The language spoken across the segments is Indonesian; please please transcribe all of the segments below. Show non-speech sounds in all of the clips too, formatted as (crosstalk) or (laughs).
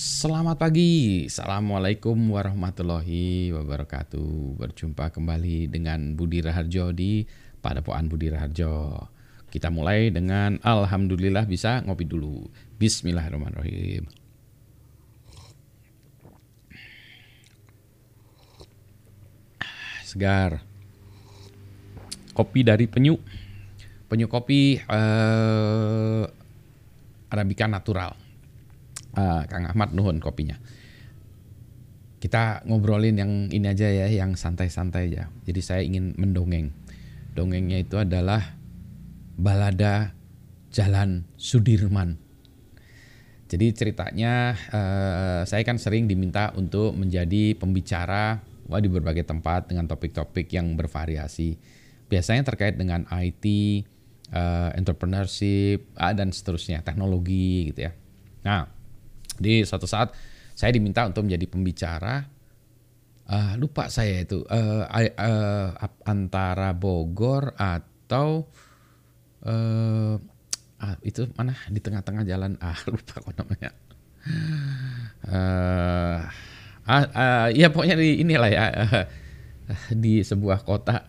Selamat pagi, Assalamualaikum warahmatullahi wabarakatuh. Berjumpa kembali dengan Budi Raharjo di Padepokan Budi Raharjo. Kita mulai dengan Alhamdulillah bisa ngopi dulu. Bismillahirrahmanirrahim. Segar. Kopi dari penyu. Penyu kopi eh, Arabica natural uh, Kang Ahmad nuhun kopinya. Kita ngobrolin yang ini aja ya, yang santai-santai aja. Jadi saya ingin mendongeng. Dongengnya itu adalah balada Jalan Sudirman. Jadi ceritanya uh, saya kan sering diminta untuk menjadi pembicara wah, di berbagai tempat dengan topik-topik yang bervariasi. Biasanya terkait dengan IT, uh, entrepreneurship, uh, dan seterusnya, teknologi gitu ya. Nah, di suatu saat saya diminta untuk menjadi pembicara. Uh, lupa saya itu uh, uh, antara Bogor atau uh, uh, itu mana? Di tengah-tengah jalan. Ah (laughs) lupa kok namanya. Uh, uh, uh, ya pokoknya di inilah ya uh, di sebuah kota.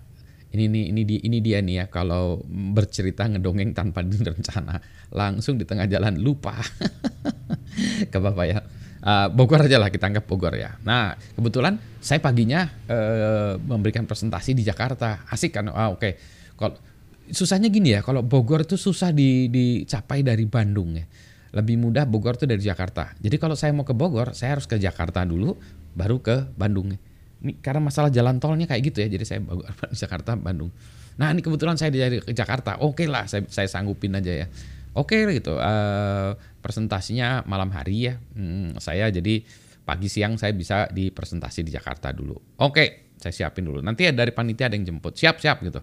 Ini nih ini di ini dia nih ya kalau bercerita ngedongeng tanpa (laughs) direncana langsung di tengah jalan lupa (laughs) ke bapak ya. Uh, Bogor aja lah kita anggap Bogor ya. Nah kebetulan saya paginya uh, memberikan presentasi di Jakarta. Asik kan? Ah, Oke. Okay. Kalau susahnya gini ya, kalau Bogor itu susah di, dicapai dari Bandung ya. Lebih mudah Bogor itu dari Jakarta. Jadi kalau saya mau ke Bogor, saya harus ke Jakarta dulu, baru ke Bandung. Ini karena masalah jalan tolnya kayak gitu ya. Jadi saya Bogor, (laughs) Jakarta, Bandung. Nah ini kebetulan saya dari Jakarta. Oke okay lah, saya, saya sanggupin aja ya oke okay, gitu. Uh, presentasinya malam hari ya. Hmm, saya jadi pagi siang saya bisa di presentasi di Jakarta dulu. Oke okay, saya siapin dulu. Nanti ya dari panitia ada yang jemput. Siap siap gitu.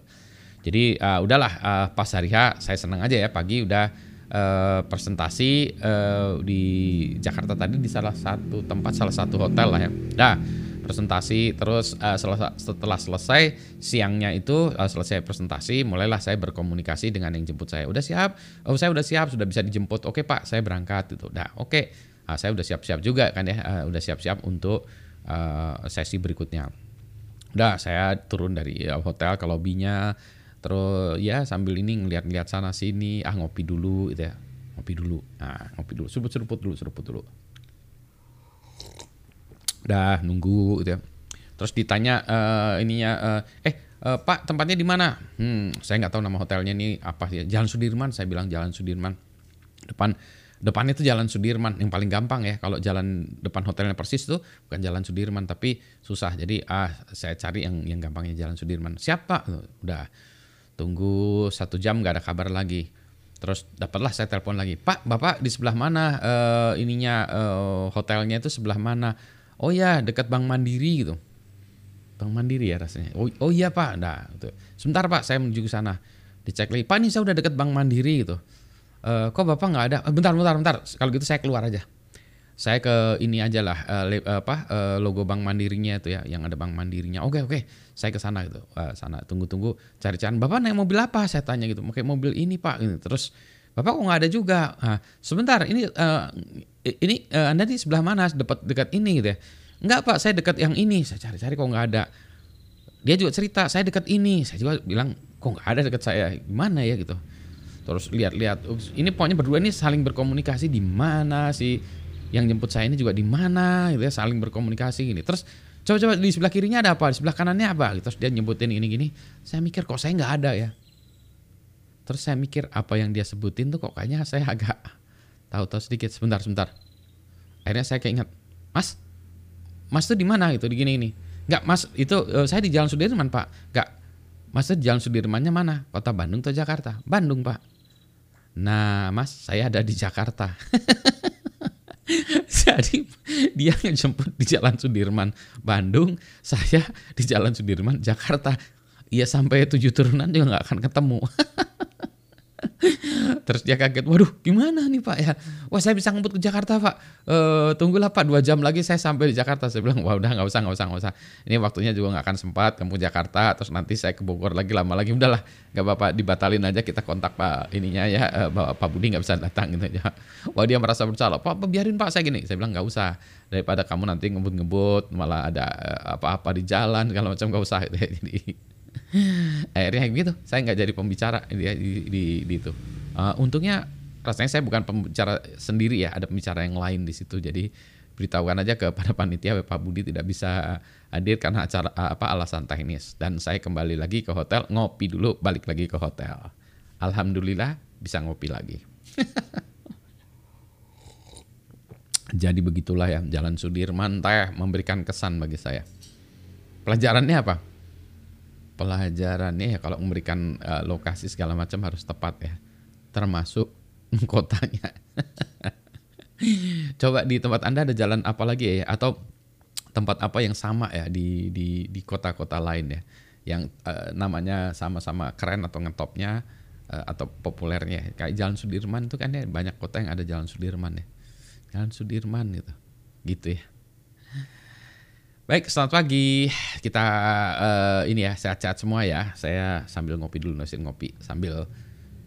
Jadi uh, udahlah uh, pas hari H saya senang aja ya. Pagi udah uh, presentasi uh, di Jakarta tadi di salah satu tempat salah satu hotel lah ya. Dah presentasi terus uh, setelah selesai siangnya itu uh, selesai presentasi mulailah saya berkomunikasi dengan yang jemput saya. Udah siap? Oh saya udah siap sudah bisa dijemput. Oke pak saya berangkat itu udah oke. Uh, saya udah siap-siap juga kan ya uh, udah siap-siap untuk uh, sesi berikutnya. Udah saya turun dari hotel ke lobbynya terus ya sambil ini ngeliat-ngeliat sana sini ah ngopi dulu gitu ya. Ngopi dulu. Nah ngopi dulu seruput-seruput dulu seruput dulu udah nunggu gitu ya. Terus ditanya uh, ininya uh, eh uh, Pak tempatnya di mana? Hmm, saya nggak tahu nama hotelnya ini apa ya. Jalan Sudirman, saya bilang Jalan Sudirman. Depan depannya itu Jalan Sudirman yang paling gampang ya. Kalau jalan depan hotelnya persis tuh bukan Jalan Sudirman tapi susah. Jadi ah saya cari yang yang gampangnya Jalan Sudirman. Siapa? Udah tunggu satu jam nggak ada kabar lagi. Terus dapatlah saya telepon lagi, Pak, Bapak di sebelah mana uh, ininya uh, hotelnya itu sebelah mana? Oh ya dekat Bank Mandiri gitu. Bank Mandiri ya rasanya. Oh, oh iya Pak. Nah gitu. sebentar Pak. Saya menuju ke sana. Dicek lagi. Pak ini saya udah dekat Bank Mandiri gitu. E, kok Bapak nggak ada? Eh, bentar bentar bentar. Kalau gitu saya keluar aja. Saya ke ini aja lah uh, apa uh, logo Bank Mandirinya itu ya yang ada Bank Mandirinya. Oke oke. Saya ke sana gitu. Uh, sana. Tunggu-tunggu cari-cari bapak naik mobil apa? Saya tanya gitu. Pakai mobil ini pak. Gitu. terus bapak kok nggak ada juga? Nah, sebentar. Ini uh, ini uh, Anda di sebelah mana? Dekat dekat ini gitu ya. Enggak Pak, saya dekat yang ini. Saya cari-cari kok nggak ada. Dia juga cerita, saya dekat ini. Saya juga bilang, kok nggak ada dekat saya. Gimana ya gitu. Terus lihat-lihat, ini pokoknya berdua ini saling berkomunikasi di mana sih yang jemput saya ini juga di mana gitu ya, saling berkomunikasi gini. Terus coba-coba di sebelah kirinya ada apa, di sebelah kanannya apa gitu. Terus dia nyebutin ini gini. Saya mikir kok saya nggak ada ya. Terus saya mikir apa yang dia sebutin tuh kok kayaknya saya agak tahu-tahu sedikit sebentar sebentar. Akhirnya saya kayak ingat mas mas tuh di mana gitu di gini ini? Nggak mas itu uh, saya di Jalan Sudirman pak. Nggak mas tuh Jalan Sudirmannya mana? Kota Bandung atau Jakarta? Bandung pak. Nah mas saya ada di Jakarta. (laughs) Jadi dia ngejemput di Jalan Sudirman Bandung saya di Jalan Sudirman Jakarta. Iya sampai tujuh turunan juga nggak akan ketemu (laughs) Terus dia kaget, waduh gimana nih Pak ya? Wah saya bisa ngebut ke Jakarta Pak. E, tunggulah Pak dua jam lagi saya sampai di Jakarta. Saya bilang, wah udah nggak usah nggak usah nggak usah. Ini waktunya juga nggak akan sempat kamu Jakarta. Terus nanti saya ke Bogor lagi lama lagi. Udahlah, nggak apa-apa dibatalin aja kita kontak Pak ininya ya. E, Pak Budi nggak bisa datang gitu aja. Wah dia merasa bersalah. Pak biarin Pak saya gini. Saya bilang nggak usah. Daripada kamu nanti ngebut-ngebut malah ada apa-apa di jalan kalau macam nggak usah. (laughs) Jadi akhirnya gitu. Saya nggak jadi pembicara di, di, di, di itu Uh, untungnya rasanya saya bukan pembicara sendiri ya, ada pembicara yang lain di situ. Jadi beritahukan aja kepada panitia Pak Budi tidak bisa hadir karena acara apa alasan teknis. Dan saya kembali lagi ke hotel ngopi dulu balik lagi ke hotel. Alhamdulillah bisa ngopi lagi. (laughs) Jadi begitulah ya jalan Sudirman teh memberikan kesan bagi saya. Pelajarannya apa? Pelajarannya ya kalau memberikan uh, lokasi segala macam harus tepat ya termasuk (laughs) kotanya. Coba di tempat Anda ada jalan apa lagi ya atau tempat apa yang sama ya di di di kota-kota lain ya yang uh, namanya sama-sama keren atau ngetopnya uh, atau populernya kayak Jalan Sudirman itu kan ya banyak kota yang ada Jalan Sudirman ya. Jalan Sudirman gitu. Gitu ya. Baik, selamat pagi. Kita uh, ini ya sehat-sehat semua ya. Saya sambil ngopi dulu, nusin ngopi sambil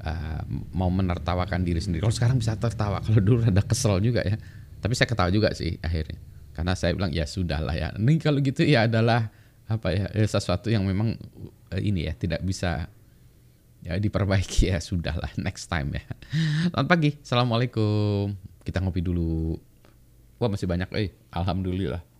uh, mau menertawakan diri sendiri. Kalau sekarang bisa tertawa, kalau dulu ada kesel juga ya. Tapi saya ketawa juga sih akhirnya. Karena saya bilang ya sudahlah ya. Ini kalau gitu ya adalah apa ya, ya sesuatu yang memang uh, ini ya tidak bisa ya diperbaiki ya sudahlah next time ya. Selamat pagi, assalamualaikum. Kita ngopi dulu. Wah masih banyak, eh alhamdulillah.